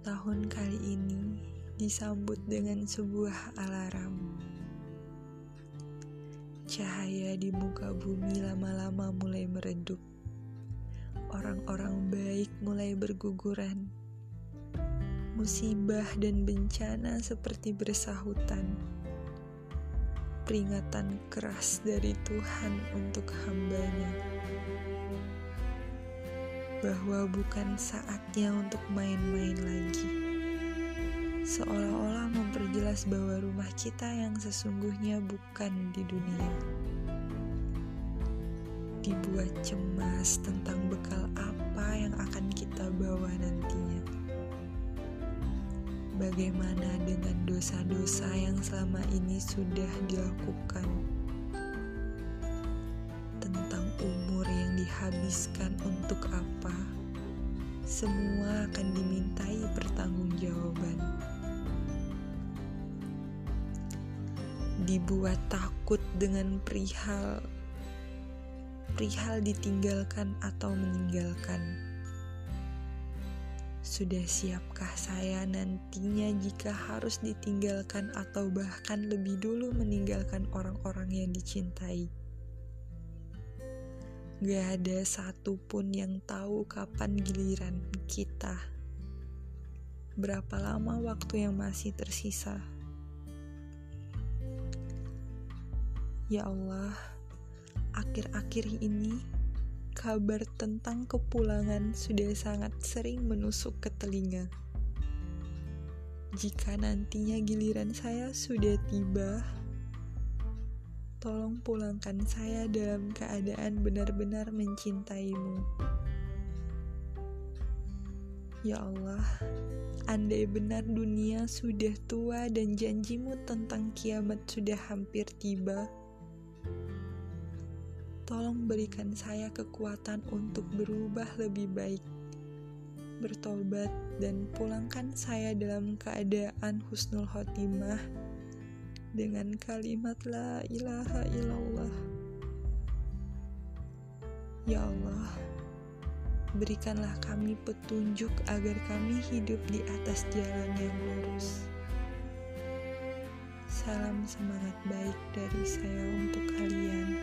tahun kali ini disambut dengan sebuah alarm. Cahaya di muka bumi lama-lama mulai meredup. Orang-orang baik mulai berguguran. Musibah dan bencana seperti bersahutan. Peringatan keras dari Tuhan untuk hambanya bahwa bukan saatnya untuk main-main lagi. Seolah-olah memperjelas bahwa rumah kita yang sesungguhnya bukan di dunia. Dibuat cemas tentang bekal apa yang akan kita bawa nantinya. Bagaimana dengan dosa-dosa yang selama ini sudah dilakukan? Tentang umur yang dihabiskan untuk? Semua akan dimintai pertanggungjawaban. Dibuat takut dengan perihal perihal ditinggalkan atau meninggalkan. Sudah siapkah saya nantinya jika harus ditinggalkan atau bahkan lebih dulu meninggalkan orang-orang yang dicintai? Gak ada satupun yang tahu kapan giliran kita. Berapa lama waktu yang masih tersisa? Ya Allah, akhir-akhir ini kabar tentang kepulangan sudah sangat sering menusuk ke telinga. Jika nantinya giliran saya sudah tiba, tolong pulangkan saya dalam keadaan benar-benar mencintaimu. Ya Allah, andai benar dunia sudah tua dan janjimu tentang kiamat sudah hampir tiba, tolong berikan saya kekuatan untuk berubah lebih baik, bertobat, dan pulangkan saya dalam keadaan husnul khotimah dengan kalimat la ilaha illallah. Ya Allah, berikanlah kami petunjuk agar kami hidup di atas jalan yang lurus. Salam semangat baik dari saya untuk kalian.